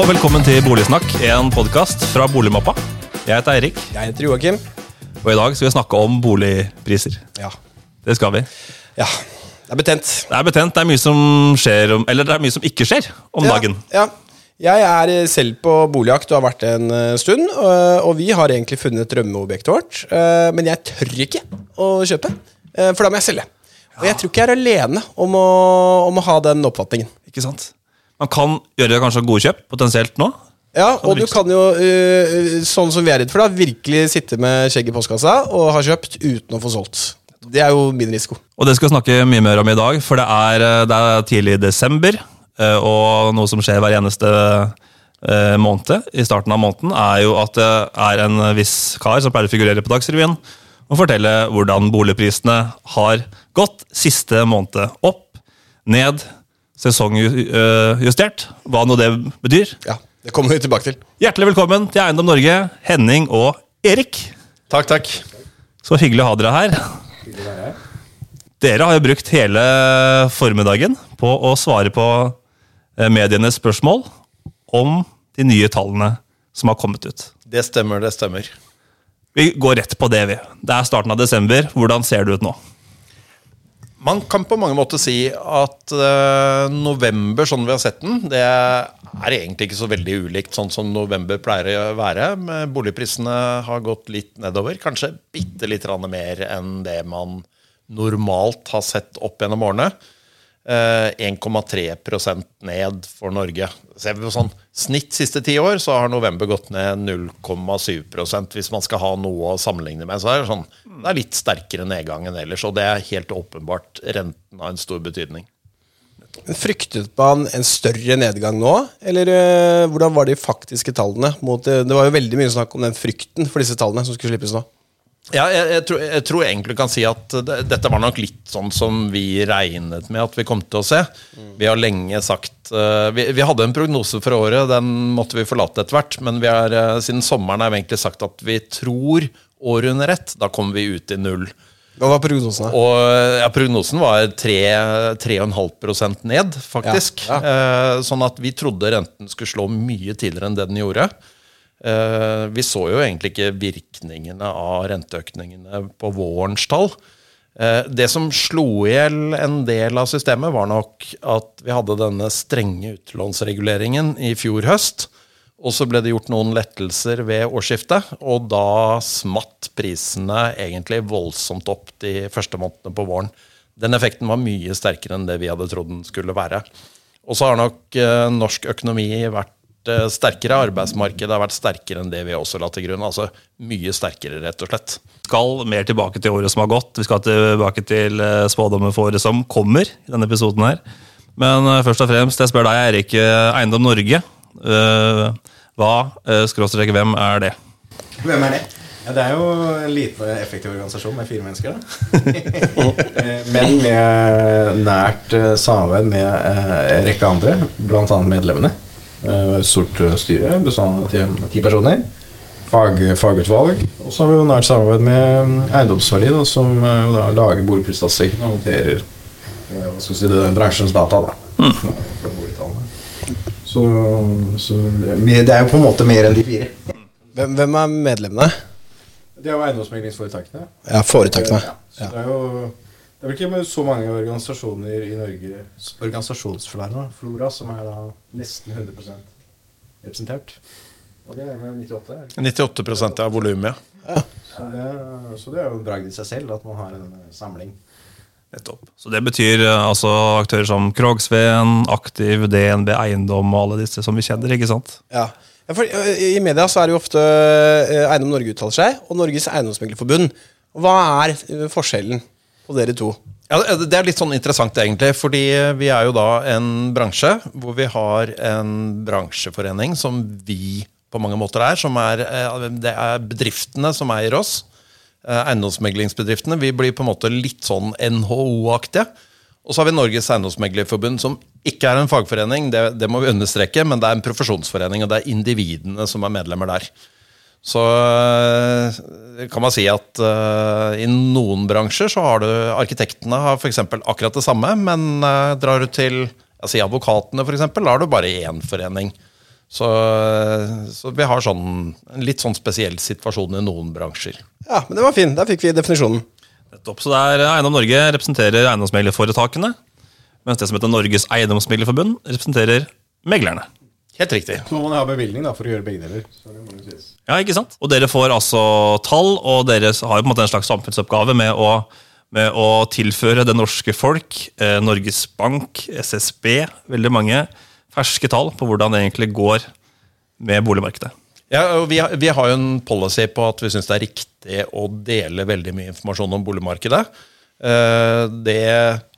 og velkommen til Boligsnakk, en podkast fra Boligmappa. Jeg heter Eirik, Jeg heter Joakim. og i dag skal vi snakke om boligpriser. Ja. Det skal vi. ja. Det er betent. Det er betent, det er mye som skjer, om, eller det er mye som ikke skjer om dagen. Ja. ja. Jeg er eh, selv på boligjakt og har vært det en eh, stund. Og og vi har egentlig funnet drømmeobjektet vårt. eh, Men jeg tør ikke å kjøpe, eh, for da må jeg selge. Og jeg tror ikke jeg er alene om å, om å ha den oppfatningen. Ikke sant? Man kan gjøre kanskje gode kjøp, potensielt nå. Ja, og du kan jo, eh, sånn som vi er redd for, da virkelig sitte med skjegget i postkassa og ha kjøpt uten å få solgt. Det er jo min risiko. Og det skal vi snakke mye mer om i dag, for det er, eh, det er tidlig i desember. eh, Og noe som skjer hver eneste måned i starten av måneden, er jo at det er en viss kar som pleier å figurere på Dagsrevyen og fortelle hvordan boligprisene har gått siste måned. Opp, ned, sesongjustert. Hva nå det betyr. Ja, Det kommer vi tilbake til. Hjertelig velkommen til Eiendom Norge, Henning og Erik. Takk, takk. Så hyggelig å ha dere her. Dere har jo brukt hele formiddagen på å svare på eh, medienes spørsmål om de nye tallene som har kommet ut. Det stemmer, det stemmer. Vi går rett på det, vi. Det er starten av desember. Hvordan ser det ut nå? Man kan på mange måter si at uh, november, sånn vi har sett den, det er egentlig ikke så veldig ulikt sånn som november pleier å være. Men Boligprisene har gått litt nedover. Kanskje bitte litt mer enn det man normalt har sett opp gjennom årene. Eh, 1,3% ned for Norge. Ser vi på sånn snitt siste ti år, så har november gått ned 0,7% hvis man skal ha noe å sammenligne med. Så er det, sånn, det er litt sterkere nedgang enn ellers, og det er helt åpenbart renten har en stor betydning. Fryktet man en større nedgang nå, eller eh, hvordan var de faktiske tallene? Mot, eh, det var jo veldig mye snakk om den frykten for disse tallene som skulle slippes nå. Ja, jeg, jeg, tror, jeg tror egentlig kan si at det, dette var nok litt sånn som vi regnet med at vi kom til å se. Vi har lenge sagt uh, vi, vi hadde en prognose for året, den måtte vi forlate etter hvert. Men vi har, eh, siden sommeren har vi egentlig sagt at vi tror året under ett. Da kommer vi ut i null. Hva var prognosen? da? Og ja, prognosen var 3,5% ned, faktisk. Ja, Eh, sånn at vi trodde renten skulle slå mye tidligere enn det den gjorde. Eh, vi så jo egentlig ikke virkningene av renteøkningene på vårens tall. Eh, det som slo i hjel en del av systemet, var nok at vi hadde denne strenge utlånsreguleringen i fjor høst. Og så ble det gjort noen lettelser ved årsskiftet, og da smatt prisene egentlig voldsomt opp de første månedene på våren. Den effekten var mye sterkere enn det vi hadde trodd den skulle være. Og så har nok eh, norsk økonomi vært sterkere, arbeidsmarkedet har vært sterkere enn det vi også la til grunn. Altså mye sterkere, rett og slett. skal mer tilbake til året som har gått. Vi skal tilbake til eh, spådommer for året som kommer. i denne episoden her. Men eh, først og fremst, jeg spør deg, Eirik. eh, Eiendom Norge. eh, Hva, eh, skråstrek, hvem er det? Hvem er det? Ja, det er jo en liten effektiv organisasjon med fire mennesker. Da. Eh, Men med nært eh, samarbeid med eh, en rekke andre, bl.a. medlemmene. Eh, Et stort eh, styre bestående av ti- ti personer. Fag, fagutvalg. Og så har vi jo nært samarbeid med mm, Eiendomsverdi, som eh, da lager boligprisstatistikken og håndterer eh, hva skal si, det, bransjens data. da boligtallene. Så, så det er jo på en måte mer enn de fire. Hvem, hvem er medlemmene? Det er jo eiendomsmeglingsforetakene. Ja, foretakene. Ja, så det er jo det er vel ikke så mange organisasjoner i Norge Organisasjonsflora flora, som er da nesten 100% representert. Og det er med 98. er 98 av volumet, ja. Så det, er- så det er jo en bragd i seg selv at man har en eh, samling. Nettopp. Så det betyr eh, altså aktører som Krogsveen, Aktiv, DNB Eiendom og alle disse som vi kjenner, ikke sant? Ja. Ja, for, I media så er det jo ofte Eiendom Norge uttaler seg, og Norges Eiendomsmeglerforbund. Hva er forskjellen på dere to? Ja, Det er litt sånn interessant, egentlig. fordi vi er jo da en bransje hvor vi har en bransjeforening som vi på mange måter er. Som er eh, det er bedriftene som eier oss. eh, Eiendomsmeglingsbedriftene. Vi blir på en måte litt sånn NHO-aktige. Og så har vi Norges Eiendomsmeglerforbund, som ikke er en fagforening, det, det må vi understreke, men det er en profesjonsforening, og det er individene som er medlemmer der. Så øh, kan man si at uh, i noen bransjer så har du Arkitektene har f.eks. akkurat det samme, men uh, drar du til altså advokatene f.eks., da har du bare én forening. Så, så vi har sånn, en litt sånn spesiell situasjon i noen bransjer. Ja, men det var fin. Der fikk vi definisjonen. Nettopp. Så det er Eiendom Norge representerer eiendomsmeglerforetakene, mens det som heter Norges Eiendomsmeglerforbund, representerer meglerne. Helt riktig. Så må man ha bevilgning da, for å gjøre begge deler. Ja, ikke sant? Og dere får altså tall, og dere har jo på en måte en slags samfunnsoppgave med å, med å tilføre det norske folk, eh, Norges Bank, SSB, veldig mange ferske tall på hvordan det egentlig går med boligmarkedet. Ja, og vi, har, vi har jo en policy på at vi syns det er riktig å dele veldig mye informasjon om boligmarkedet. Eh, Det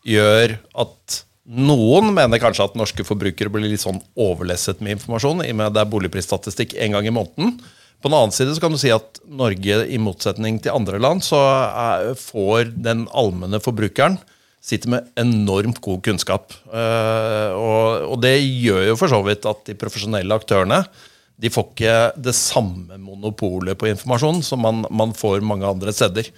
gjør at noen mener kanskje at norske forbrukere blir litt sånn overlesset med informasjon, i og med at det er boligprisstatistikk en gang i måneden. På den annen side så kan du si at Norge, i motsetning til andre land, så er, får den allmenne forbrukeren sitter med enormt god kunnskap. Eh, og, og det gjør jo for så vidt at de profesjonelle aktørene de får ikke det samme monopolet på informasjon som man, man får mange andre steder.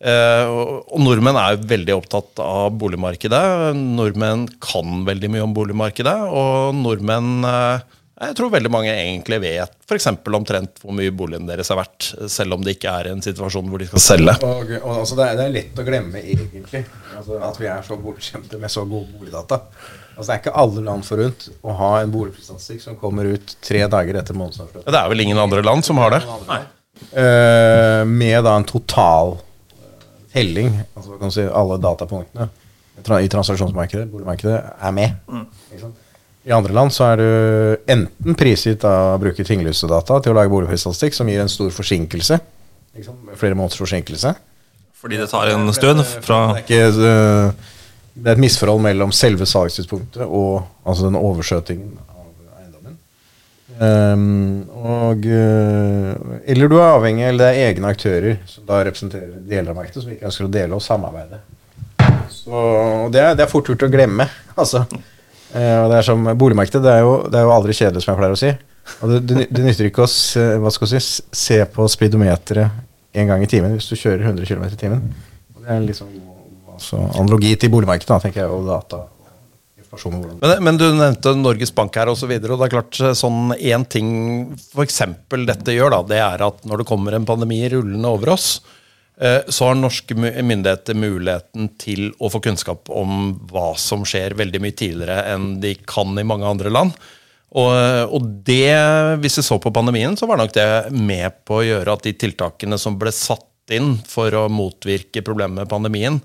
Eh, og, nordmenn er veldig opptatt av boligmarkedet. Nordmenn kan veldig mye om boligmarkedet. Og nordmenn eh, Jeg tror veldig mange egentlig vet f.eks. omtrent hvor mye boligen deres er verdt, selv om det ikke er en situasjon hvor de skal selge. Og, og altså, det, er, det er lett å glemme, egentlig, altså, at vi er så bortskjemte med så gode boligdata. Altså, det er ikke alle land forunt å ha en boligprisstatistikk som kommer ut tre dager etter månedsavslutning. Det er vel ingen andre land som har det. Eh, med da en total telling, altså kan du si alle datapunktene i transaksjonsmarkedet, boligmarkedet, er med. Mm. I andre land så er du enten prisgitt av å bruke tinglysedata til å lage boligprisstatistikk, som gir en stor forsinkelse. Flere måneders forsinkelse. Fordi det tar en stund fra Det er, ikke, øh, det er et misforhold mellom selve salgstidspunktet og altså den overskjøtingen. Ehm, og, øh, eller du er avhengig, eller det er egne aktører som da representerer deler av markedet, som ikke ønsker å dele og samarbeide. Så, og det, er, det er fort gjort å glemme. Altså. Uh, det er som Boligmarkedet det er, jo, det er jo aldri kjedelig, som jeg pleier å si. Og det, det, det nytter ikke å se, hva skal si, se på speedometeret en gang i timen hvis du kjører 100 km i timen. Det er liksom altså, analogi til boligmarkedet, da, tenker jeg, og data. Informasjon Men, men du nevnte Norges Bank her osv. Og, og det er klart sånn én ting f.eks. dette gjør, da, det er at når det kommer en pandemi rullende over oss, eh, så har norske myndigheter muligheten til å få kunnskap om hva som skjer veldig mye tidligere enn de kan i mange andre land. Og, og det, hvis vi så på pandemien, så var nok det med på å gjøre at de tiltakene som ble satt inn for å motvirke problemet med pandemien,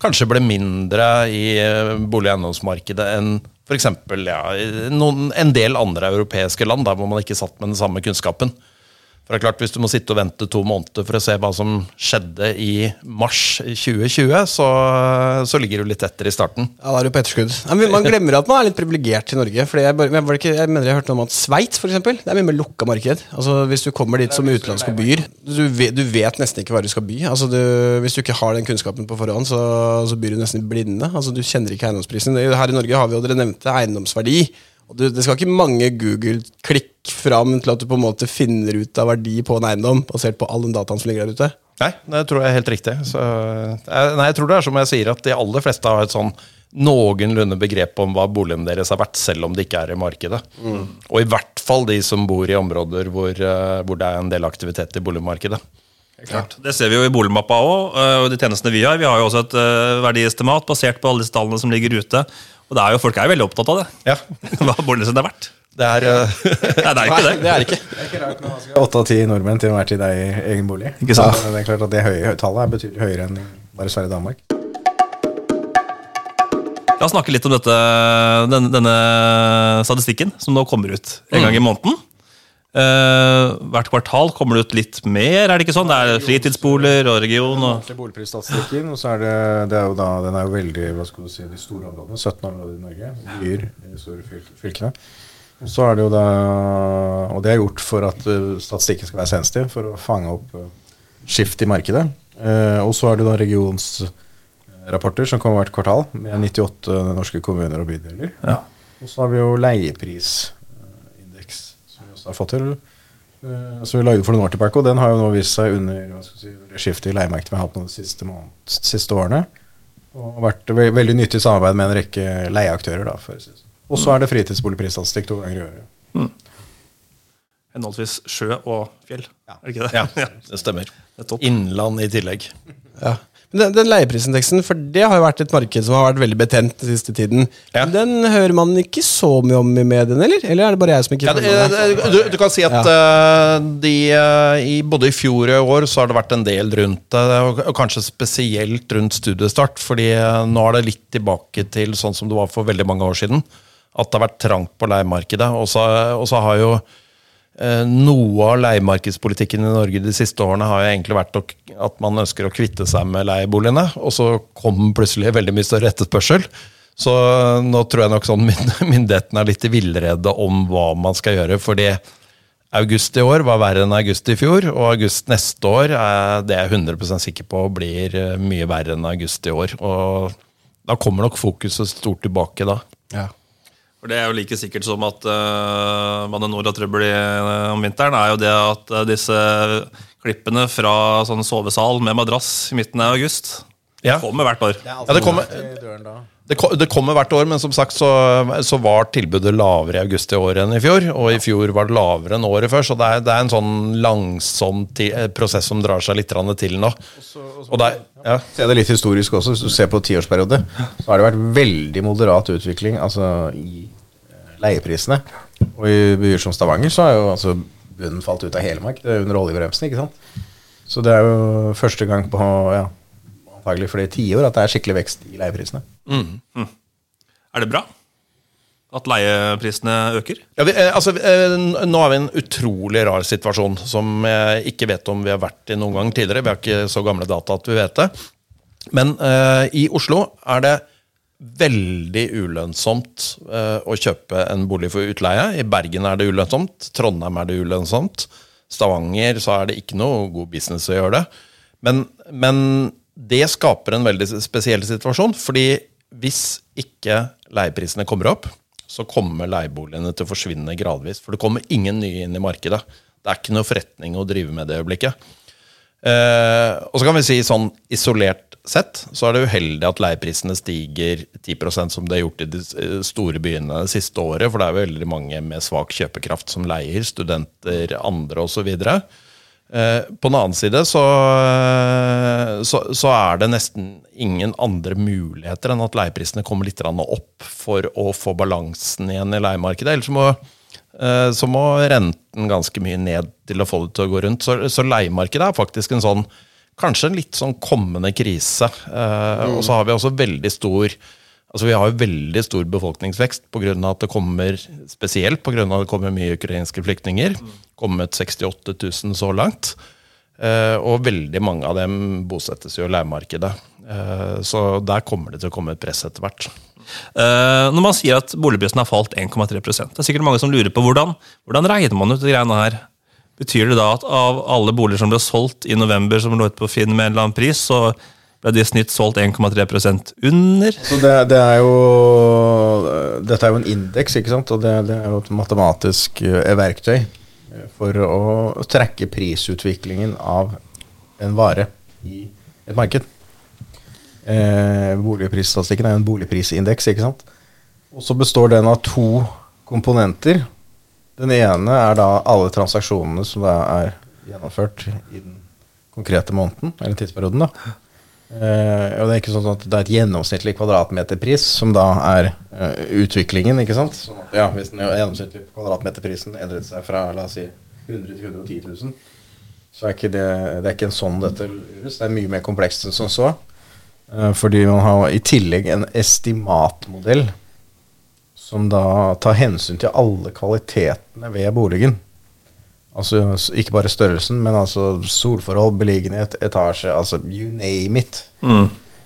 kanskje ble mindre i eh, bolig- og eiendomsmarkedet enn f.eks. Ja, noen, en del andre europeiske land, der hvor man ikke satt med den samme kunnskapen. For det er klart, Hvis du må sitte og vente to måneder for å se hva som skjedde i mars 2020, så, så ligger du litt etter i starten. Ja, da er du på etterskudd. Ja, man glemmer at man er litt privilegert i Norge. Fordi jeg, bare, men var ikke, jeg mener jeg hørte noe om at Sveits det er mye mer lukka marked. Altså Hvis du kommer dit som utenlandsk og byr, du vet, du vet nesten ikke hva du skal by. Altså du, Hvis du ikke har den kunnskapen på forhånd, så, så byr du nesten blinde. Altså Du kjenner ikke eiendomsprisen. Er Her i Norge har vi jo dere nevnte eiendomsverdi. Og du, Det skal ikke mange Google-klikk fram til at du på en måte finner ut av verdi på en eiendom, basert på all den dataen som ligger der ute. Nei, det tror jeg er helt riktig. Så, eh, nei, jeg tror det er som jeg sier, at de aller fleste har et sånn noenlunde begrep om hva boligen deres er verdt, selv om det ikke er i markedet. Og i hvert fall de som bor i områder hvor, eh, hvor det er en del aktivitet i boligmarkedet. Klart. Det ser vi jo i boligmappa òg, og de tjenestene vi har. Vi har jo også et eh, verdiestimat basert på alle disse tallene som ligger ute. Og det er jo, folk er jo veldig opptatt av det. Ja, Hva sin er verdt. det er... uh, Nei, det er ikke det. det er ikke. Det er ikke rart når man skal åtte av ti nordmenn til enhver tid er i egen bolig. Ikke sant? Ja, det er klart at det høye, tallet er betydelig høyere enn bare Sverige og Danmark. La oss snakke litt om dette, denne, denne statistikken som nå kommer ut en gang i måneden. Eh, hvert kvartal kommer det ut litt mer, er det ikke sånn? Det er fritidsboliger og region og boligprisstatistikken, og så er det, det er jo da, den er jo veldig hva skal du si, de store områdene. 17 områder i Norge. Byer i de store fylkene. Og så er det jo da, og det er gjort for at uh, statistikken skal være sensitiv, for å fange opp uh, skift i markedet. Uh, og så er det da regionsrapporter som kommer hvert kvartal, med 98 norske kommuner og bydeler. Ja. Og så har vi jo leieprisindeks, har fått til. eh, Som vi lagde for noen år tilbake, og den har jo nå vist seg under si, skiftet i leiemarkedet vi har hatt nå de siste, måned, siste årene. Og vært ve veldig nyttig samarbeid med en rekke leieaktører. da, sånn. Og så er det fritidsboligprisstatistikk to ganger i året. henholdsvis sjø og fjell. Er det ikke det? Ja, det stemmer. Det. Innland i tillegg. Ja. Den, den leieprisindeksen, for det har jo vært et marked som har vært veldig betent den siste tiden. Ja. Den hører man ikke så mye om i mediene, eller? Eller er det bare jeg som ikke Ja, det, det, det- du, du kan si at eh, de, eh, i, både i fjor og i år så har det vært en del rundt det, og, og kanskje spesielt rundt studiestart. fordi eh, nå er det litt tilbake til sånn som det var for veldig mange år siden. At det har vært trangt på leiemarkedet. Og så, har jo noe av leiemarkedspolitikken i Norge de siste årene har jo egentlig vært at man ønsker å kvitte seg med leieboligene, og så kom plutselig veldig mye større etterspørsel. Så nå tror jeg nok sånn mynd- myndighetene er litt i villrede om hva man skal gjøre. fordi august i år var verre enn august i fjor, og august neste år er det er jeg 100% sikker på blir eh, mye verre enn august i år. Og da kommer nok fokuset stort tilbake da. Ja. For Det er jo like sikkert som at uh, man er nord har trøbbel eh, om vinteren, er jo det at uh, disse klippene fra sånn sovesal med madrass i midten av august Ja. kommer hvert år. Det Ja, det kommer, det, det kommer hvert år, men som sagt så, så var tilbudet lavere i august i år enn i fjor. Og i fjor var det lavere enn året før, så det er, det er en sånn langsom ti, eh, prosess som drar seg litt til nå. Og det er, ja. Se det litt historisk også, hvis du ser på tiårsperiode, så har det vært veldig moderat utvikling altså i eh, leieprisene. Og i byer som Stavanger så har jo altså bunnen falt ut av hele markedet under oljebremsen, ikke sant. Så det er jo første gang på ja, antagelig flere tiår at det er skikkelig vekst i leieprisene. Er det bra at leieprisene øker? Ja, vi, eh, altså, eh, nå er vi i en utrolig rar situasjon som jeg ikke vet om vi har vært i noen gang tidligere. Vi har ikke så gamle data at vi vet det. Men uh, i Oslo er det veldig ulønnsomt uh, å kjøpe en bolig for utleie. I Bergen er det ulønnsomt. Trondheim er det ulønnsomt. Stavanger så er det ikke noe god business å gjøre det. Men, men det skaper en veldig spesiell situasjon, fordi hvis ikke leieprisene kommer opp, så kommer leieboligene til å forsvinne gradvis. For det kommer ingen nye inn i markedet. Det er ikke noe forretning å drive med det øyeblikket. Eh, og så kan vi si sånn isolert sett så er det uheldig at leieprisene stiger 10% som det har gjort i de eh, store byene det siste året, for det er veldig mange med svak kjøpekraft som leier, studenter, andre osv. Eh, på den annen side så, så, så er det nesten ingen andre muligheter enn at leieprisene kommer litt opp for å få balansen igjen i leiemarkedet. Ellers må, eh, så må renten ganske mye ned til å få det til å gå rundt. Så, så leiemarkedet er faktisk en sånn kanskje en litt sånn kommende krise. Mm. Og så har vi også veldig stor Altså Vi har jo veldig stor befolkningsvekst pga. at det kommer spesielt på grunn av at det kommer mye ukrainske flyktninger. Kommet 68 000 så langt. Eh, og veldig mange av dem bosettes jo i leiemarkedet. Eh, så der kommer det til å komme et press etter hvert. Eh, når man sier at boligprisen har falt 1,3 Det er sikkert mange som lurer på hvordan, hvordan regner man ut de greiene her. Betyr det da at av alle boliger som ble solgt i november, som lå ute på Finn med en eller annen pris, så ble de i snitt solgt 1,3% under? Så det, det er jo Dette er jo en indeks, ikke sant? Og det, det er jo et matematisk verktøy for å trekke prisutviklingen av en vare i et marked. Eh, boligprisstatistikken er jo en boligprisindeks, ikke sant? Og så består den av to komponenter. Den ene er da alle transaksjonene som da er gjennomført i den konkrete måneden, eller tidsperioden. da. Eh, og det er ikke sånn at det er et gjennomsnittlig kvadratmeterpris som da er uh, utviklingen, ikke sant? Så, ja, Hvis den gjennomsnittlige kvadratmeterprisen endret seg fra la oss si 100 til 110 000, så er ikke det, det er ikke en sånn dette gjøres. Det er mye mer komplekst enn som så. Uh, fordi man har i tillegg en estimatmodell som da tar hensyn til alle kvalitetene ved boligen. Altså ikke bare størrelsen, men altså solforhold, beliggenhet, etasje, altså you name it.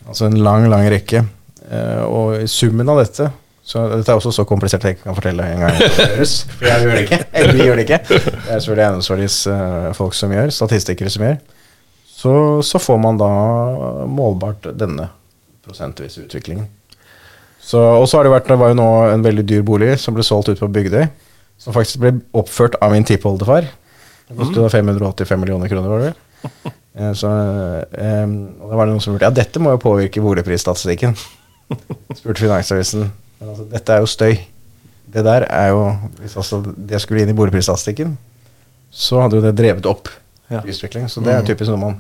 Altså en lang, lang rekke. Eh, og i summen av dette så Dette er også så komplisert at jeg ikke kan fortelle en gang. For jeg gjør det ikke. Eller vi gjør det ikke. Det er selvfølgelig eiendomsverdies eh, folk som gjør, statistikere som gjør. Så, så får man da målbart denne prosentvise utviklingen. Så, og så har det vært, det var jo nå en veldig dyr bolig som ble solgt ut på Bygdøy. Som faktisk ble oppført av min tippoldefar. Det kostet da 585 millioner kroner, var det vel. Eh, Så, um, og da var det noen som lurte Ja, dette må jo påvirke boligprisstatistikken. Spurte Finansavisen. Men altså, dette er jo støy. Det der er jo Hvis altså det skulle inn i boligprisstatistikken, så hadde jo det drevet opp Ja. prisutvikling. Så det er typisk noe man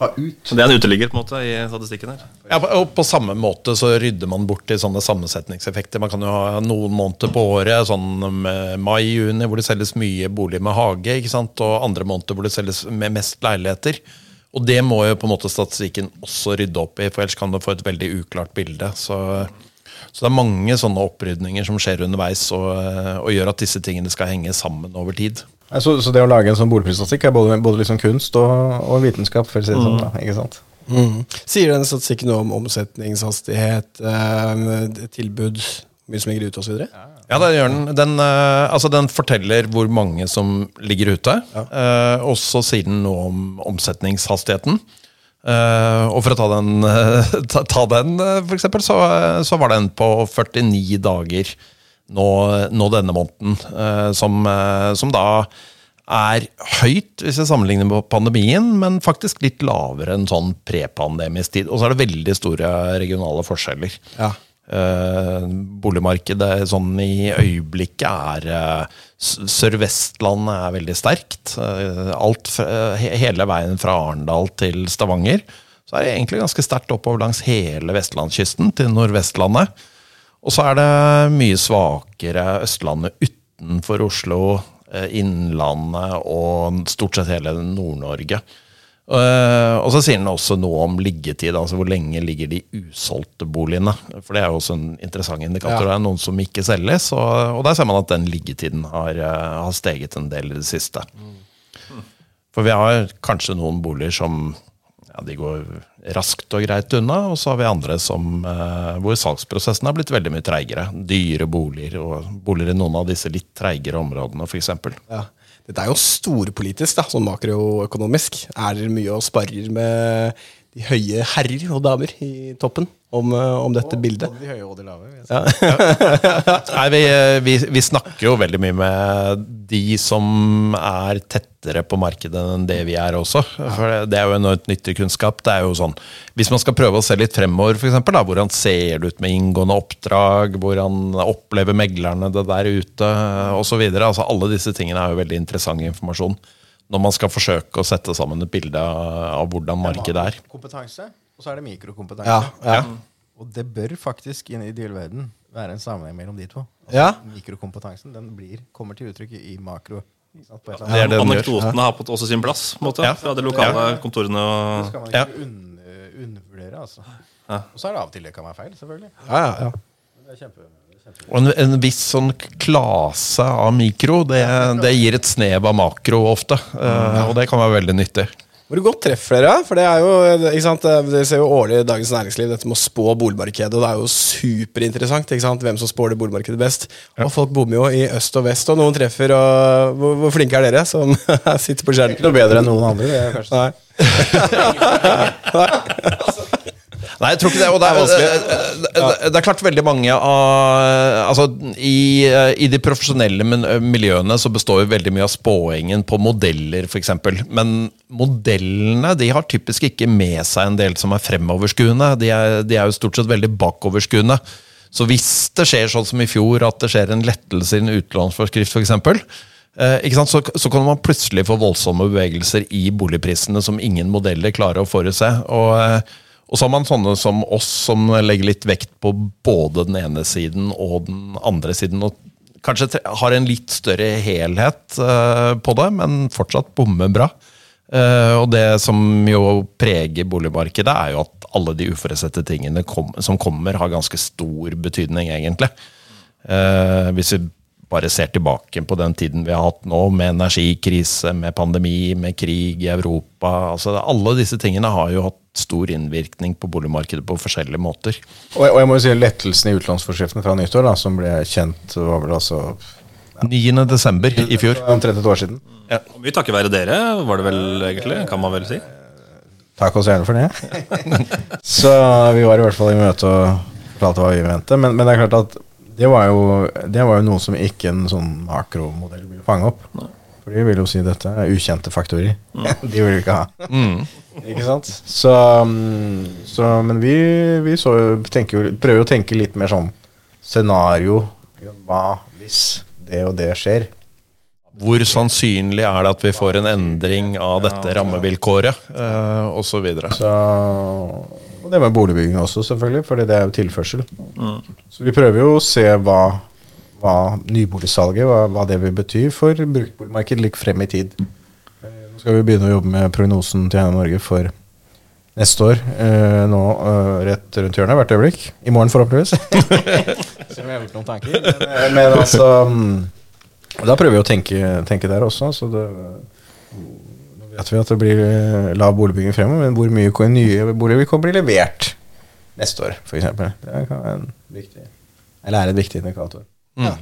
ta ut. Så Det er en uteligger på en måte i statistikken her. Ja, og på samme måte så rydder man bort i sånne sammensetningseffekter. Man kan jo ha noen måneder på året, sånn mai-juni, hvor det selges mye bolig med hage, ikke sant? og andre måneder hvor det selges med mest leiligheter. Og det må jo på en måte statistikken også rydde opp i, for ellers kan du få et veldig uklart bilde. Så, så det er mange sånne opprydninger som skjer underveis, og, og gjør at disse tingene skal henge sammen over tid. Så, så det å lage en sånn boligprisstatistikk er både, både liksom kunst og, og vitenskap, for å si det sånn. Da, ikke sant? Mm. Sier den statistikken noe om omsetningshastighet, eh, tilbud, mye som ligger ute osv.? Ja, det gjør den. Den, eh, altså den forteller hvor mange som ligger ute. Eh, og så sier den noe om omsetningshastigheten. Eh, og for å ta den, eh, ta, ta den eh, for eksempel, så, så var den på 49 dager nå, nå denne måneden. eh, som, eh, som da er høyt hvis jeg sammenligner med pandemien, men faktisk litt lavere enn sånn prepandemisk tid. Og så er det veldig store regionale forskjeller. Ja. Eh, boligmarkedet sånn i øyeblikket er Sør-Vestlandet er veldig sterkt. Eh, alt he, hele veien fra Arendal til Stavanger. Så er det egentlig ganske sterkt oppover langs hele vestlandskysten til Nordvestlandet. Og så er det mye svakere Østlandet utenfor Oslo, eh, Innlandet og stort sett hele Nord-Norge. Eh, og så sier den også noe om liggetid, altså hvor lenge ligger de usolgte boligene. For det er jo også en interessant indikator. Det er noen som ikke selges, og, og der ser man at den liggetiden har, eh, har steget en del i det siste. For vi har kanskje noen boliger som ja, de går raskt og greit unna, og så har vi andre som, eh, hvor salgsprosessen har blitt veldig mye treigere. Dyre boliger, og boliger i noen av disse litt treigere områdene, f.eks. Ja. Dette er jo storpolitisk, da, sånn makroøkonomisk. Er det mye å sparre med de høye herrer og damer i toppen om, eh, om dette bildet? Både de høye og de lave. Ja. Nei, vi, vi, vi snakker jo veldig mye med de som er tettere på markedet enn det vi er også. For det- det er jo enormt nyttig kunnskap. Det er jo sånn, Hvis man skal prøve å se litt fremover, for eksempel, da, hvordan ser det ut med inngående oppdrag, hvordan opplever meglerne det der ute, osv. Altså, alle disse tingene er jo veldig interessant informasjon når man skal forsøke å sette sammen et bilde av hvordan markedet er. Kompetanse, og så er det mikrokompetanse. Ja, ja. Og det bør faktisk i en ideell verden være en sammenheng mellom de to. Altså, Ja. Mikrokompetansen den blir, kommer til uttrykk i makro. Det er det den gjør. Anekdotene har fått også sin plass på en måte, Ja. fra de lokale kontorene. Det skal man ikke un undervurdere, altså. Og så er det av og til det kan være feil, selvfølgelig. Ja, ja, ja. Men det er kjempe, en, en viss sånn klase av mikro, det, det gir et snev av makro ofte. eh, Og det kan være veldig nyttig. Hvor godt treffer dere? For det er jo, ikke sant, Dere ser jo årlig i Dagens Næringsliv dette med å spå boligmarkedet, og det er jo superinteressant ikke sant, hvem som spår det boligmarkedet best. Og folk bommer jo i øst og vest, og noen treffer. og Hvor, hvor flinke er dere som sitter på skjermen? Ikke noe bedre enn noen andre. Det er kanskje Nei. Nei, jeg tror ikke det. Og det, er, det, det, det er klart veldig mange av Altså, i, i de profesjonelle miljøene så består jo veldig mye av spåingen på modeller, f.eks. Men modellene de har typisk ikke med seg en del som er fremoverskuende. De er, de er jo stort sett veldig bakoverskuende. Så hvis det skjer sånn som i fjor, at det skjer en lettelse i en utlånsforskrift f.eks., eh, så, så kan man plutselig få voldsomme bevegelser i boligprisene som ingen modeller klarer å forutse. Og, eh, og så har man sånne som oss, som legger litt vekt på både den ene siden og den andre siden. og Kanskje har en litt større helhet eh, på det, men fortsatt bommer bra. Eh, og det som jo preger boligmarkedet, er jo at alle de uforutsette tingene som kommer, har ganske stor betydning, egentlig. Eh, hvis vi bare ser tilbake på den tiden vi har hatt nå, med energikrise, med pandemi, med krig i Europa. altså Alle disse tingene har jo hatt stor innvirkning på boligmarkedet på forskjellige måter. Og, og jeg må jo si lettelsen i utlånsforskriften fra nyttår, da, som ble kjent var vel altså 9. desember i fjor. omtrent et år siden. Ja. mye takket være dere, var det vel egentlig, kan man vel si. Takk oss gjerne for det. så vi var i hvert fall i møte og fortalte hva vi mente. Men, men det er klart at det var, jo, det var jo noe som ikke en sånn makromodell ville fange opp. For de vil jo si dette er ukjente faktorer. de vil ikke ha. Ikke sant? Så, mm, så Men vi, vi så, tenker prøver jo å tenke litt mer sånn scenario. Hva hvis det og det skjer? hvor sannsynlig er det at vi får en endring av dette rammevilkåret, uh, osv. Så, og det med boligbygging også, selvfølgelig, fordi det er jo tilførsel. Så vi prøver jo å se hva, hva nyboligsalget hva, hva det vil bety for bruktboligmarkedet litt frem i tid. Eh, Nå skal vi begynne å jobbe med prognosen til Eiendom Norge for neste år. eh, nå eh, rett rundt hjørnet hvert øyeblikk. I morgen, forhåpentligvis. Så vi har gjort noen tanker. Men, men altså mm, Da prøver vi å tenke, tenke der også. Så det, nå vet vi at det blir lav boligbygging fremover, men hvor mye nye boliger vil bli levert neste år, f.eks. Det kan være en viktig, eller er en viktig indikator. Ja.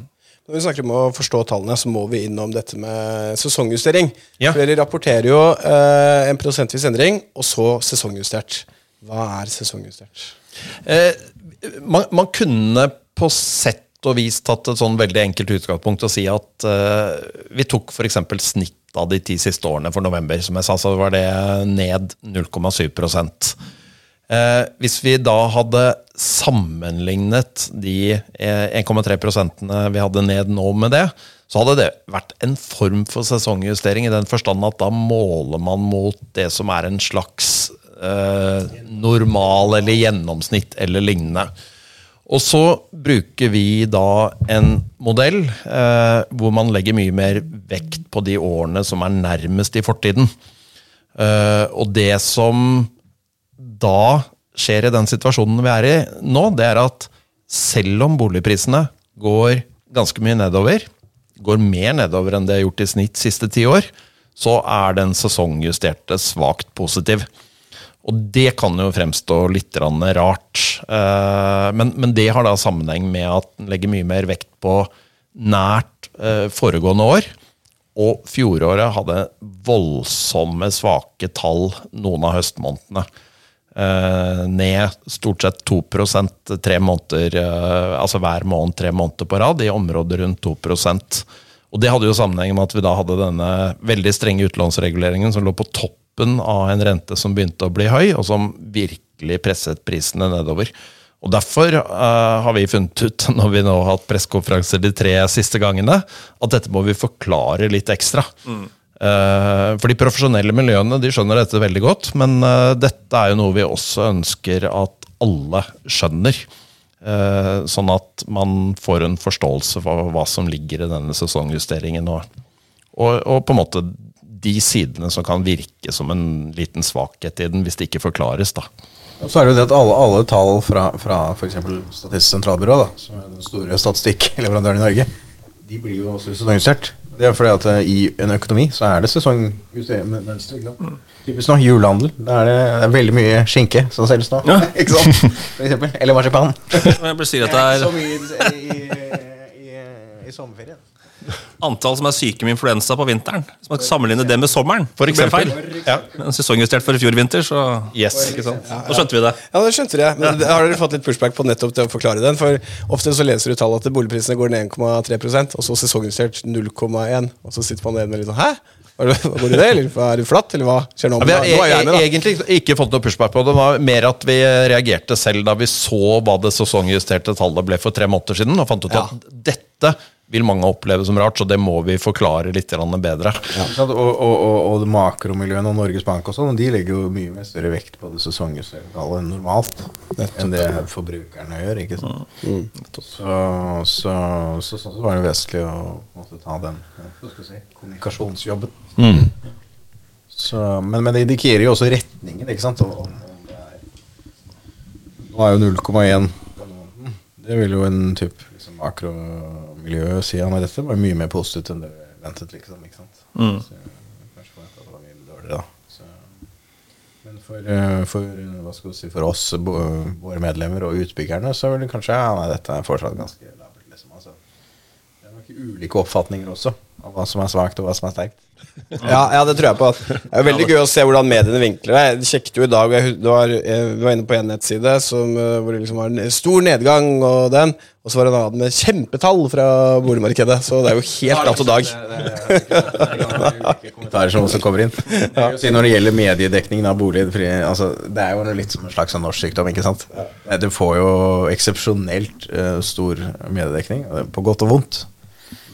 Når vi snakker om å forstå tallene, så må vi innom dette med sesongjustering. Ja. For Dere rapporterer jo eh, en prosentvis endring, og så sesongjustert. Hva er sesongjustert? Eh, man, man kunne på sett og vis tatt et sånn veldig enkelt utgangspunkt og si at eh, vi tok f.eks. snitt av de ti siste årene for november. Som jeg sa, så var det ned 0,7 eh, Hvis vi da hadde sammenlignet de eh, 1,3 prosentene vi hadde ned nå med det, så hadde det vært en form for sesongjustering i den forstand at da måler man mot det som er en slags eh, normal eller gjennomsnitt eller lignende. Og så bruker vi da en modell eh, hvor man legger mye mer vekt på de årene som er nærmest i fortiden. Eh, og det som da skjer i den situasjonen vi er i nå, det er at selv om boligprisene går ganske mye nedover, går mer nedover enn det har gjort i snitt siste ti år, så er den sesongjusterte svakt positiv. Og det kan jo fremstå litt rart. Eh, Men, men det har da sammenheng med at den legger mye mer vekt på nært eh, foregående år. Og fjoråret hadde voldsomme svake tall noen av høstmånedene. Eh, ned stort sett 2% tre måneder, eh, altså hver måned tre måneder på rad, i områder rundt 2% Og det hadde jo sammenheng med at vi da hadde denne veldig strenge utlånsreguleringen som lå på toppen av en rente som begynte å bli høy, og som virkelig presset prisene nedover. Og Derfor uh, har vi funnet ut, når vi nå har hatt pressekonferanser de tre siste gangene, at dette må vi forklare litt ekstra. Eh, for de profesjonelle miljøene de skjønner dette veldig godt, men eh, dette er jo noe vi også ønsker at alle skjønner. Eh, sånn at man får en forståelse for hva som ligger i denne sesongjusteringen. Og, og, og på en måte de sidene som kan virke som en liten svakhet i den, hvis det ikke forklares. da. Så er det jo det at alle, alle tall fra, fra f.eks. Statistisk sentralbyrå, da, som er den store statistikkleverandøren i Norge, de blir jo også sesongjustert. Det er fordi at eh, i en økonomi så er det ikke? Typisk nå, julehandel. Da er det, det er veldig mye skinke som selges nå. Ja. ikke sant? For eksempel. Eller marsipan. Jeg blir sier at det Så er mye i, i, i, i sommerferien. Antall som er syke med influensa på vinteren. Så man kan sammenligne det med sommeren. For eksempel. Ja. Men sesongjustert for i fjor vinter, så Yes. Ikke sant? Nå skjønte vi det. Ja, det skjønte jeg. Men Har dere fått litt pushback på nettopp til å forklare den? For ofte så leser du tallet at boligprisene går ned 1,3% og så sesongjustert 0,1 og så sitter man igjen med litt sånn Hæ? Går det det, eller er det flatt, eller hva skjer nå? Ja, vi har jeg med, egentlig ikke fått noe pushback på det. Det var mer at vi reagerte selv da vi så hva det sesongjusterte tallet ble for tre måneder siden, og fant ut Ja. at dette vil mange oppleve som rart, så det må vi forklare litt bedre. Ja. Og, og, og, og makromiljøene og Norges Bank og sånn, de legger jo mye mer større vekt på det sesongjusterte enn normalt. Enn det forbrukerne gjør. ikke sant? Så, så, så, sånn så var det vesentlig å måtte ta den hva skal jeg si, kommunikasjonsjobben. Så, men, men det indikerer jo også retningen, ikke sant? Og, er, nå er jo 0,1 Det vil jo en type liksom, makromiljø si men dette var mye mer positivt enn det vi ventet. liksom, ikke sant? Så, kanskje forventet at det var mye dårligere, da. Så, men for, eh, for, hva skal du si, for oss, våre medlemmer og utbyggerne, så vil det kanskje ja, nei, dette er fortsatt ganske labert. Liksom, altså. Det er nok ulike oppfatninger også av hva som er svakt og hva som er sterkt. Ja, ja, det tror jeg på. Det er veldig gøy å se hvordan mediene vinkler det. Jeg sjekket jo i dag, jeg, var, jeg var inne på en nettside som, eh, hvor det liksom var en stor nedgang, og den, og så var det en annen med kjempetall fra boligmarkedet. Så det er jo helt natt og dag. kommentarer som også kommer inn. Jeg si Når det gjelder mediedekningen av bolig altså, Det er jo litt som en slags sånn norsk sykdom. ikke sant? Du får jo eksepsjonelt uh, stor mediedekning, eh, på godt og vondt.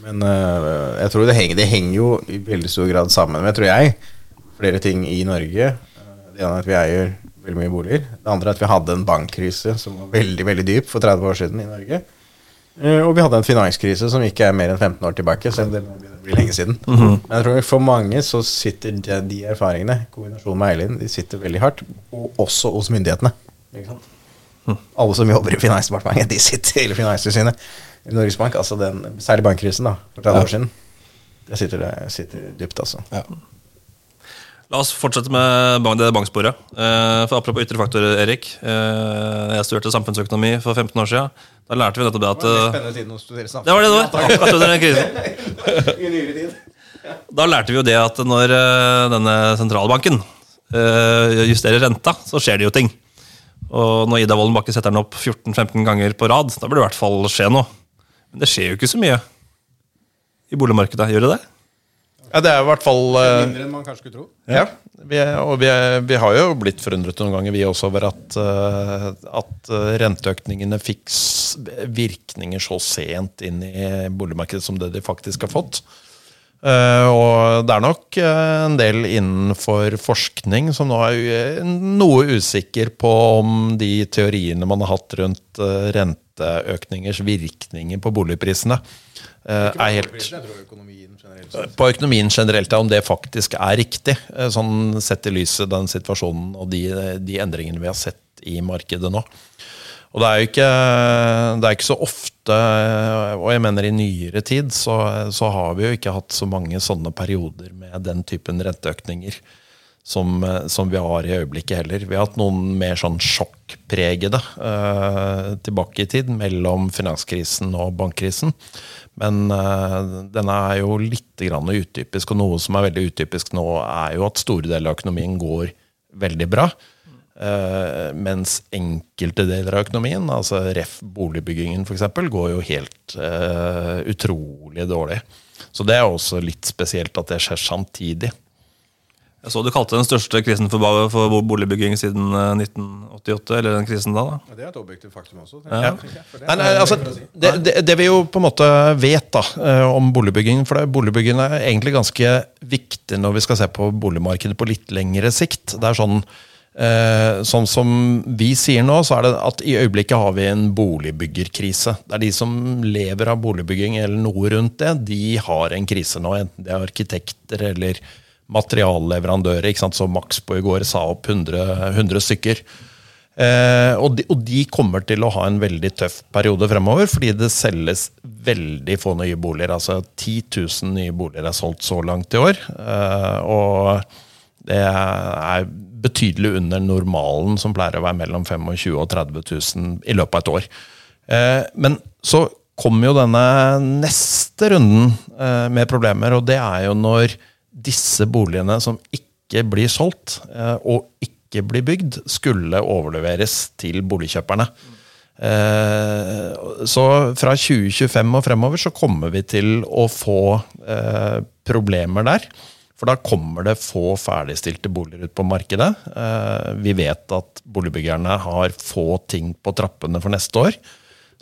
Men uh, jeg tror det henger, det henger jo i veldig stor grad sammen med, tror jeg, flere ting i Norge. Eh, Det ene er at vi eier veldig mye boliger. Det andre er at vi hadde en bankkrise som var veldig veldig dyp for 30 år siden i Norge. Uh, Og vi hadde en finanskrise som ikke er mer enn 15 år tilbake, selv om det blir lenge siden. lenge siden. Men jeg tror for mange så sitter de, de erfaringene, kombinasjonen med Eileen, de sitter veldig hardt. Og også hos myndighetene. Sant? Alle som jobber i Finansdepartementet, de sitter hele Finanstilsynet. Norges Bank, altså den, særlig bankkrisen da, for 30 år siden. Det sitter, det sitter dypt, altså. La oss fortsette med det banksporet. Eh, for Apropos ytre faktorer, Erik. Eh, jeg studerte samfunnsøkonomi for 15 år siden. Da lærte vi nettopp det at eh, spennende tiden å studere Det var det det var! Akkurat under krisen. I nyere tid. Da lærte vi jo det at når denne sentralbanken justerer renta, så skjer det jo ting. Og når Ida Wolden Bakke setter den opp 14-15 ganger på rad, da burde det i hvert fall skje noe. Men det skjer jo ikke så mye i boligmarkedet. Gjør det det? Ja, det er i hvert fall eh, Mindre enn man kanskje skulle tro. Ja, vi, og vi, vi har jo blitt forundret noen ganger, vi også, over at, eh, at eh, renteøkningene fikk s- virkninger så sent inn i boligmarkedet som det de faktisk har fått. Eh, og det er nok eh, en del innenfor forskning som nå er u- noe usikker på om de teoriene man har hatt rundt eh, renteøkningers virkninger på boligprisene, eh, er helt Jeg økonomien generelt på økonomien generelt, ja, om det faktisk er riktig. eh, Sånn sett i lyset den situasjonen og de, de endringene vi har sett i markedet nå. Og det er jo ikke, det er ikke så ofte, og jeg mener i nyere tid, så, så har vi jo ikke hatt så mange sånne perioder med den typen renteøkninger som, som vi har i øyeblikket heller. Vi har hatt noen mer sånn sjokkpregede eh, tilbake i tid, mellom finanskrisen og bankkrisen. Men eh, denne er jo litt utypisk, og noe som er veldig utypisk nå, er jo at store deler av økonomien går veldig bra. Eh, mens enkelte deler av økonomien, altså ref. boligbyggingen f.eks., går jo helt eh, utrolig dårlig. Så det er også litt spesielt at det skjer samtidig. Jeg så du kalte den største krisen for, for boligbygging siden eh, 1988, eller den krisen da. da. Ja, det er et objektivt faktum også. Ja. jeg, for det Nei, nei, altså, det, det, det vi jo på en måte vet da, eh, om boligbygging For boligbygging er egentlig ganske viktig når vi skal se på boligmarkedet på litt lengre sikt. Det er sånn eh, Sånn som vi sier nå, så er det at i øyeblikket har vi en boligbyggerkrise. Det er de som lever av boligbygging eller noe rundt det, de har en krise nå. Enten det er arkitekter eller materialleverandører. ikke sant? Så Maxbo i går sa opp 100, 100 stykker. Eh, og, de, og de kommer til å ha en veldig tøff periode fremover, fordi det selges veldig få nye boliger. Altså 10 000 nye boliger er solgt så langt i år. Eh, og det er betydelig under normalen, som pleier å være mellom 25 000 og 30 000 i løpet av et år. Eh, men så kommer jo denne neste runden eh, med problemer, og det er jo når disse boligene som ikke blir solgt, eh, og ikke blir bygd, skulle overleveres til boligkjøperne. Eh, så fra 2025 og fremover så kommer vi til å få eh, problemer der. For da kommer det få ferdigstilte boliger ut på markedet. Vi vet at boligbyggerne har få ting på trappene for neste år.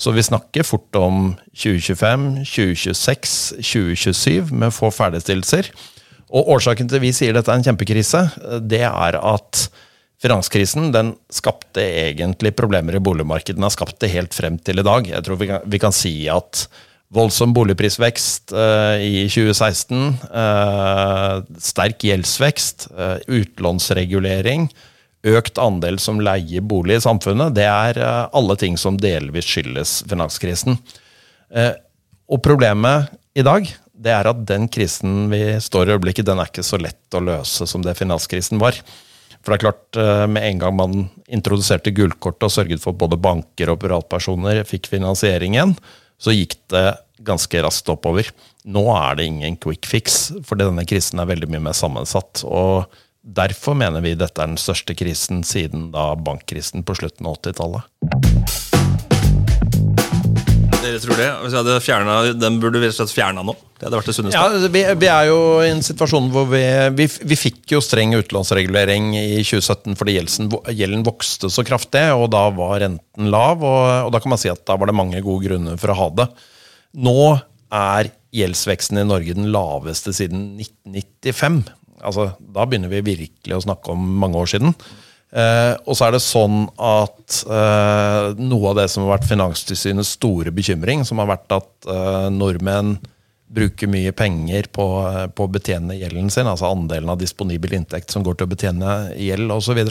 Så vi snakker fort om 2025, 2026, 2027 med få ferdigstillelser. Og årsaken til vi sier dette er en kjempekrise, det er at finanskrisen den skapte egentlig problemer i boligmarkedet. Den har skapt det helt frem til i dag. Jeg tror vi kan, vi kan si at voldsom boligprisvekst eh, i 2016, eh, sterk gjeldsvekst, eh, utlånsregulering, økt andel som leier bolig i samfunnet, det er eh, alle ting som delvis skyldes finanskrisen. Eh, og problemet i dag det er at den krisen vi står i øyeblikket, den er ikke så lett å løse som det finanskrisen var. For det er klart, eh, med en gang man introduserte gullkortet og sørget for at både banker og privatpersoner fikk finansiering igjen, så gikk det ganske raskt oppover. Nå er det ingen quick fix, for denne krisen er veldig mye mer sammensatt. og Derfor mener vi dette er den største krisen siden bankkrisen på slutten av 80-tallet. Dere tror det? Hvis jeg hadde fjernet, Den burde vi rett og slett fjerna nå. Det hadde vært det sunneste. Ja, vi, vi er jo i en situasjon hvor vi, vi, vi fikk jo streng utlånsregulering i 2017 fordi gjelden, gjelden vokste så kraftig, og da var renten lav. Og, og da kan man si at da var det mange gode grunner for å ha det. Nå er gjeldsveksten i Norge den laveste siden 1995. Altså, da begynner vi virkelig å snakke om mange år siden. Eh, og så er det sånn at eh, noe av det som har vært Finanstilsynets store bekymring, som har vært at eh, nordmenn bruker mye penger på, eh, på å betjene gjelden sin, altså andelen av disponibel inntekt som går til å betjene gjeld osv.,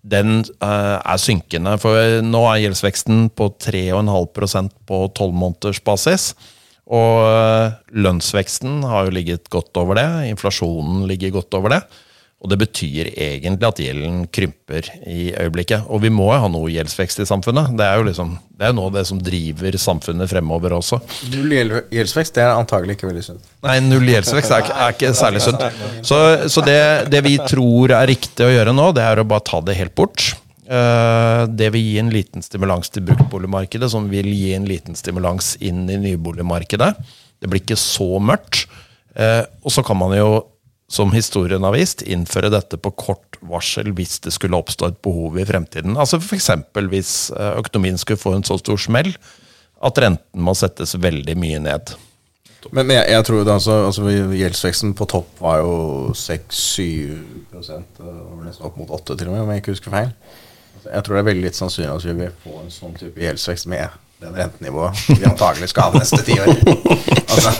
den eh, er synkende. For nå er gjeldsveksten på 3,5% på tolvmånedersbasis. Og eh, lønnsveksten har jo ligget godt over det. Inflasjonen ligger godt over det. Og det betyr egentlig at gjelden krymper i øyeblikket. Og vi må jo ha noe gjeldsvekst i samfunnet. Det er jo liksom, det er noe av det som driver samfunnet fremover også. Null gjeld- gjeldsvekst det er antagelig ikke veldig sunt. Nei, null gjeldsvekst er, er ikke særlig sunt. Så, så det, det vi tror er riktig å gjøre nå, det er å bare ta det helt bort. Eh, Det vil gi en liten stimulans til bruktboligmarkedet, som vil gi en liten stimulans inn i nyboligmarkedet. Det blir ikke så mørkt. Eh, Og så kan man jo, som historien har vist, innføre dette på kort varsel hvis det skulle oppstå et behov i fremtiden. Altså F.eks. hvis eh, økonomien skulle få en så stor smell at renten må settes veldig mye ned. Men jeg, jeg tror det altså, altså Gjeldsveksten på topp var jo 6-7 og nesten opp mot 8 til og med, om jeg ikke husker feil. Altså, jeg tror det er veldig litt sannsynlig at vi vil få en sånn type gjeldsvekst med den rentenivået vi antagelig skal ha de neste ti år. Altså,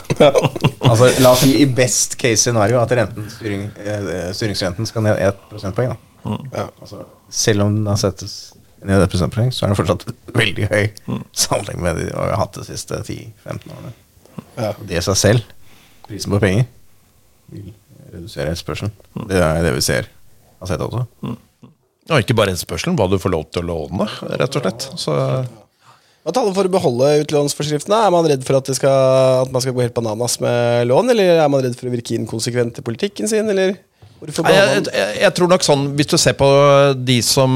altså, la oss si i best case scenario at renten, styring, eh, styringsrenten skal ned 1 prosentpoeng. Da. Ja, altså, selv om den har settes ned 1 prosentpoeng, så er den fortsatt veldig høy sammenlignet med det vi har hatt de siste 10-15 årene. Ja. Og det i seg selv, prisen på penger, vil redusere etterspørselen. Det er det vi ser har sett også. Og ikke bare etterspørselen, hva du får lov til å låne, rett og slett. Så Hva taler for å beholde utlånsforskriftene? Er man redd for at, det skal, at man skal gå helt bananas med lån, eller er man redd for å virke inkonsekvent i politikken sin, eller Nei, jeg, jeg, jeg tror nok sånn, hvis du ser på de som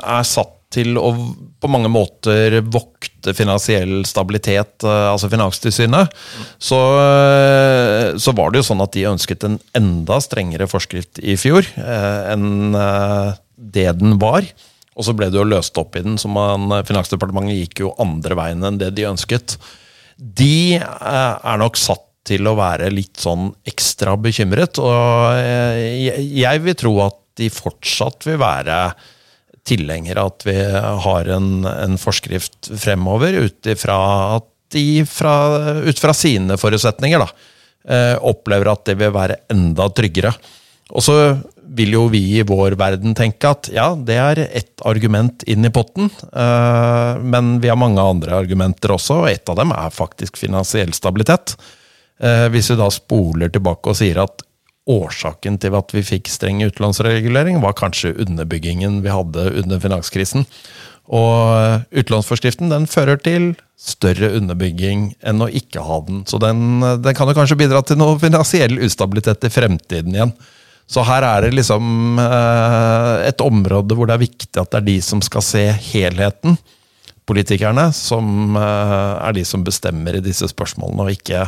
er satt til å på mange måter vokte finansiell stabilitet, eh, altså Finanstilsynet, så, eh, så var det jo sånn at de ønsket en enda strengere forskrift i fjor eh, enn det den var. Og så ble det jo løst opp i den, så man, Finansdepartementet gikk jo andre veien enn det de ønsket. De eh, er nok satt til å være litt sånn ekstra bekymret, og eh, jeg, vil tro at de fortsatt vil være tilhengere at vi har en, en forskrift fremover, ut ifra at de fra, ut fra sine forutsetninger da, eh, opplever at det vil være enda tryggere. Og så vil jo vi i vår verden tenke at ja, det er ett argument inn i potten, eh, men vi har mange andre argumenter også, og ett av dem er faktisk finansiell stabilitet. Eh, hvis vi da spoler tilbake og sier at årsaken til at vi fikk streng utlånsregulering, var kanskje underbyggingen vi hadde under finanskrisen. Og utlånsforskriften den fører til større underbygging enn å ikke ha den. Så den, den kan jo kanskje bidra til noe finansiell ustabilitet i fremtiden igjen. Så her er det liksom eh, et område hvor det er viktig at det er de som skal se helheten, politikerne, som eh, er de som bestemmer i disse spørsmålene, og ikke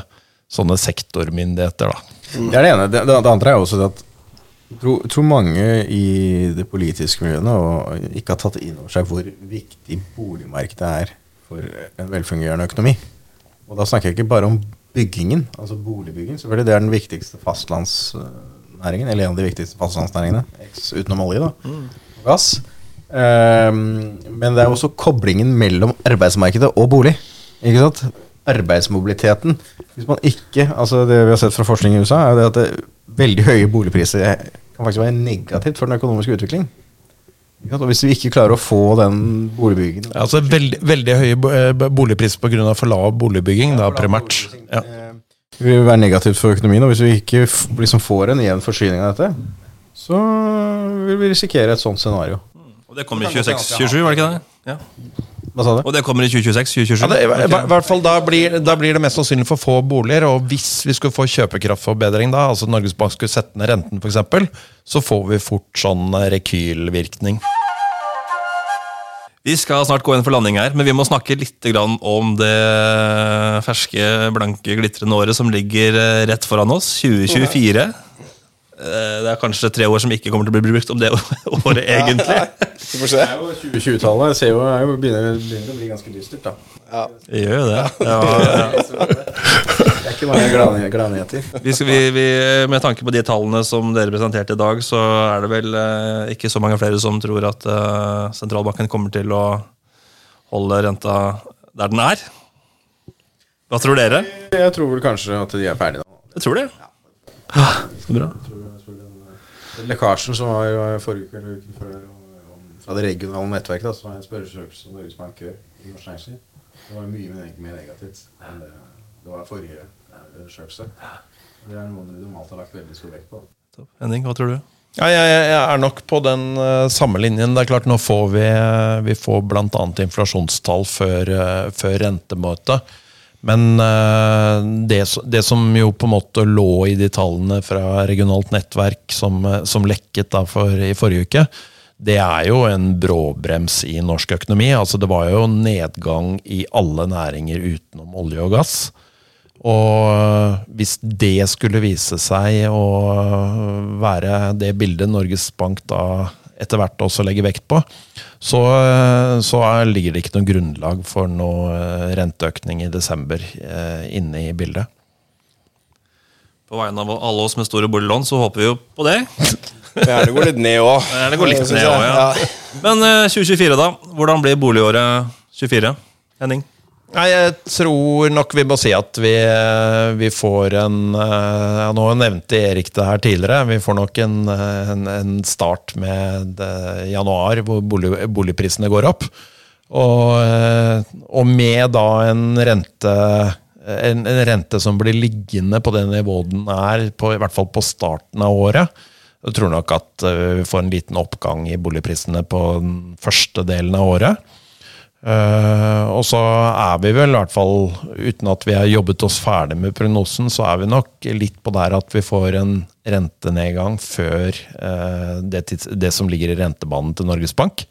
sånne sektormyndigheter, da. Det er det ene. Det, det, andre er også det at jeg tror, mange i det politiske miljøet ikke har tatt inn over seg hvor viktig boligmarkedet er for en velfungerende økonomi. Og da snakker jeg ikke bare om byggingen, altså boligbygging. Selvfølgelig det er den viktigste fastlandsnæringen, eller en av de viktigste fastlandsnæringene, utenom olje da, og gass. Um, men det er også koblingen mellom arbeidsmarkedet og bolig. Ikke sant? Arbeidsmobiliteten. Hvis man ikke, altså Det vi har sett fra forskning i USA, er det at det, veldig høye boligpriser kan faktisk være negativt for den økonomiske utvikling. Og Hvis vi ikke klarer å få den boligbyggingen Ja, Altså veldig, veldig høye eh, boligpriser pga. for lav boligbygging, da primært. Ja. Vil være negativt for økonomien. Og hvis vi ikke liksom får en jevn forsyning av dette, så vil vi risikere et sånt scenario. Og det kommer i 26-27, var det ikke det? Ja. Hva sa du? Og det kommer i 2026-2027. Ja, det, i, hvert fall da blir, da blir det mest sannsynlig for få boliger, og hvis vi skulle få kjøpekraftforbedring da, altså Norges Bank skulle sette ned renten f.eks., så får vi fort sånn rekylvirkning. Vi skal snart gå inn for landing her, men vi må snakke litt om det ferske, blanke, glitrende året som ligger eh, rett foran oss, 2024. Eh, Det er kanskje tre år som ikke kommer til å bli brukt om det året, egentlig. Vi får se. 2020-tallet ser jo, er jo begynner, begynner å bli ganske dystert, da. Det gjør jo det. Ja, ja. Det er ikke mange glade- gladnyheter. Vi vi, vi, med tanke på de tallene som dere presenterte i dag, så er det vel eh, ikke så mange flere som tror at eh, sentralbanken kommer til å holde renta der den er. Hva tror dere? Jeg tror vel kanskje at de er ferdige nå. Jeg tror det. Ja. Så bra. Lekkasjen som var forrige uke eller uken før fra det regionale nettverket, da, som er en spørreundersøkelse som Norges Bank gjør i norsk næringsliv, det var mye mer, mer negativt enn det, det var forrige eh, undersøkelse. Det er noe de normalt har lagt veldig stor vekt på. Henning, hva tror du? Ja, jeg, jeg er nok på den uh, samme linjen. Det er klart, Nå får vi, uh, vi får bl.a. inflasjonstall før, uh, før rentemøtet. Men eh, det, det som jo på en måte lå i de tallene fra regionalt nettverk som, eh, som lekket for, i forrige uke, det er jo en bråbrems i norsk økonomi. Altså Det var jo nedgang i alle næringer utenom olje og gass. Og hvis det skulle vise seg å være det bildet Norges Bank da etter hvert også legger vekt på, så, så er- ligger det ikke noe grunnlag for noe eh, renteøkning i desember eh, inne i bildet. På vegne av alle oss med store boliglån, så håper vi jo på det. Gjerne går litt ned òg. Det går litt ned også, ja. Men eh, 2024, da? Hvordan blir boligåret 24? Henning? Nei, jeg tror nok vi må si at vi, vi får en eh, ja, Nå nevnte Erik det her tidligere. Vi får nok en, en, en start med eh, januar, hvor bolig, boligprisene går opp. Og, eh, og med da en rente en, en rente som blir liggende på det nivået den er, på, i hvert fall på starten av året. Jeg tror nok at eh, vi får en liten oppgang i boligprisene på den første delen av året. Eh, og så er vi vel, i hvert fall uten at vi har jobbet oss ferdig med prognosen, så er vi nok litt på der at vi får en rentenedgang før uh, det, tids, det som ligger i rentebanen til Norges Bank.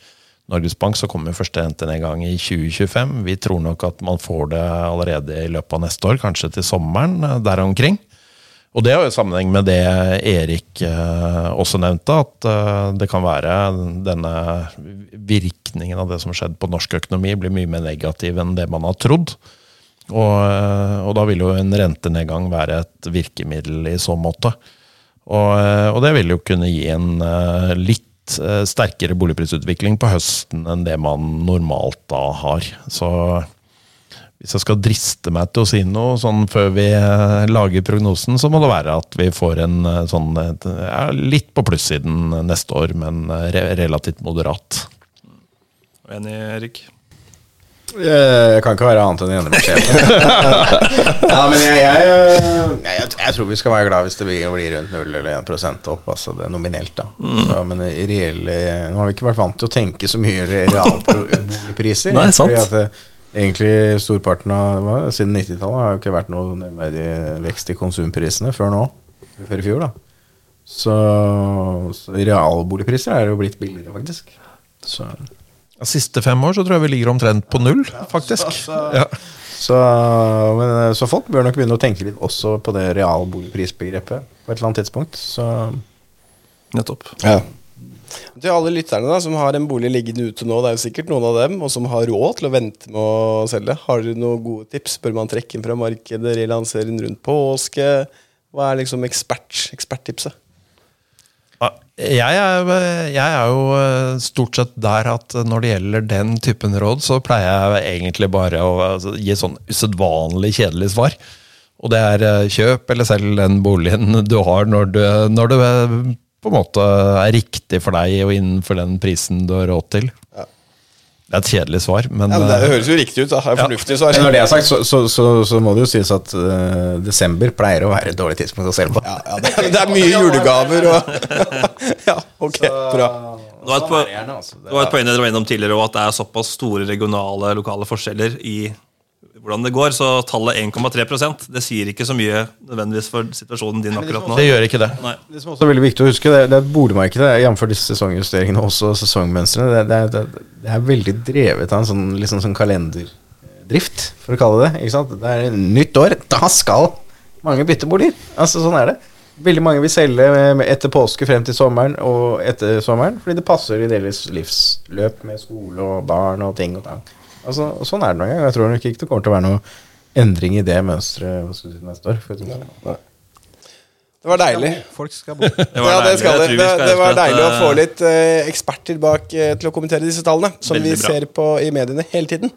Norges Bank så kommer første rentenedgang i 2025. Vi tror nok at man får det allerede i løpet av neste år, kanskje til sommeren, eh, der omkring. Og det har jo sammenheng med det Erik eh, også nevnte, at eh, det kan være denne virkningen av det som har skjedd på norsk økonomi, blir mye mer negativ enn det man har trodd. Og, eh, og da vil jo en rentenedgang være et virkemiddel i så måte. Og, og det vil jo kunne gi en litt sterkere boligprisutvikling på høsten enn det man normalt da har. Så hvis jeg skal driste meg til å si noe sånn før vi eh, lager prognosen, så må det være at vi får en eh, sånn ja, litt på plussiden neste år, men eh, re relativt moderat. Enig, Erik? Jeg kan ikke være annet enn enig med sjefen. ja, men jeg, jeg, jeg, jeg, tror vi skal være glad hvis det blir, blir rundt 0 eller 1 opp, altså det nominelt. da så, Men i reelle Nå har vi ikke vært vant til å tenke så mye realpriser. Nei, sant. Fordi at egentlig storparten av hva, Siden 90-tallet har jo ikke vært noe nevneverdig vekst i konsumprisene før nå. Før i fjor, da. Så, så realboligpriser er jo blitt billigere, faktisk. Så De siste fem år så tror jeg vi ligger omtrent på null, faktisk. Ja. Så, men, så folk bør nok begynne å tenke litt også på det realboligprisbegrepet på et eller annet tidspunkt. Så Nettopp. Til alle lytterne da som har en bolig liggende ute nå, det er jo sikkert noen av dem, og som har råd til å vente med å selge. Har dere noen gode tips? Bør man trekke den fra markedet, relansere den rundt påske? Hva er liksom ekspert, eksperttipset? Jeg er, jeg er jo eh, stort sett der at når det gjelder den typen råd, så pleier jeg egentlig bare å altså, gi sånn usedvanlig kjedelig svar. Og det er eh, kjøp eller selg den boligen du har når du, når det eh, på en måte er riktig for deg og innenfor den prisen du har råd til. Det er et kjedelig svar, men, Ja, men det eh, høres jo riktig ut. da Det er fornuftig svar. Når det er sagt, så, så, så, så må det jo sies at uh, desember pleier å være et dårlig tidspunkt å selge på. Ja, ja, det, er- det er mye julegaver og Ja, ok, bra. Det var et, po Varierende, altså. det var poeng dere var innom tidligere, og at det er såpass store regionale, lokale forskjeller i hvordan det går. Så tallet 1,3% det sier ikke så mye nødvendigvis for situasjonen din akkurat nå. det gjør ikke det. Nei. Det som også er veldig viktig å huske, det er, det er boligmarkedet, jf. disse sesongjusteringene og også sesongmønstrene, det, det, det, det er veldig drevet av en sånn, liksom sånn kalenderdrift, for å kalle det. Ikke sant? Det er nytt år, da skal mange bytte boliger. Altså, sånn er det. Veldig mange vil selge etter påske frem til sommeren og etter sommeren, fordi det passer i deres livsløp med skole og barn og ting og tang. Altså, sånn er det noen ganger. Jeg tror nok ikke det kommer til å være noen endring i det mønsteret si, neste år. For tror- Det var deilig. Folk skal bo. Det Ja, det, skal det. Det, det var deilig å få litt eh, eksperter bak eh, til å kommentere disse tallene, som vi bra. ser på i mediene hele tiden.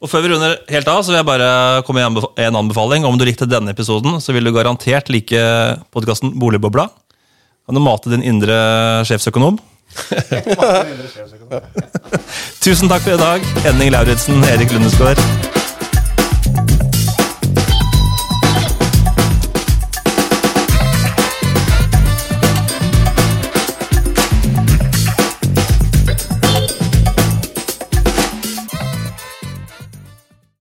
Og før vi runder helt av, så vil jeg bare komme med en en anbefaling. Om du likte denne episoden, så vil du garantert like podkasten Boligbobla. Kan du mate din indre sjefsøkonom? Tusen takk for i dag. Henning Lauritzen, Erik Lundesgaard.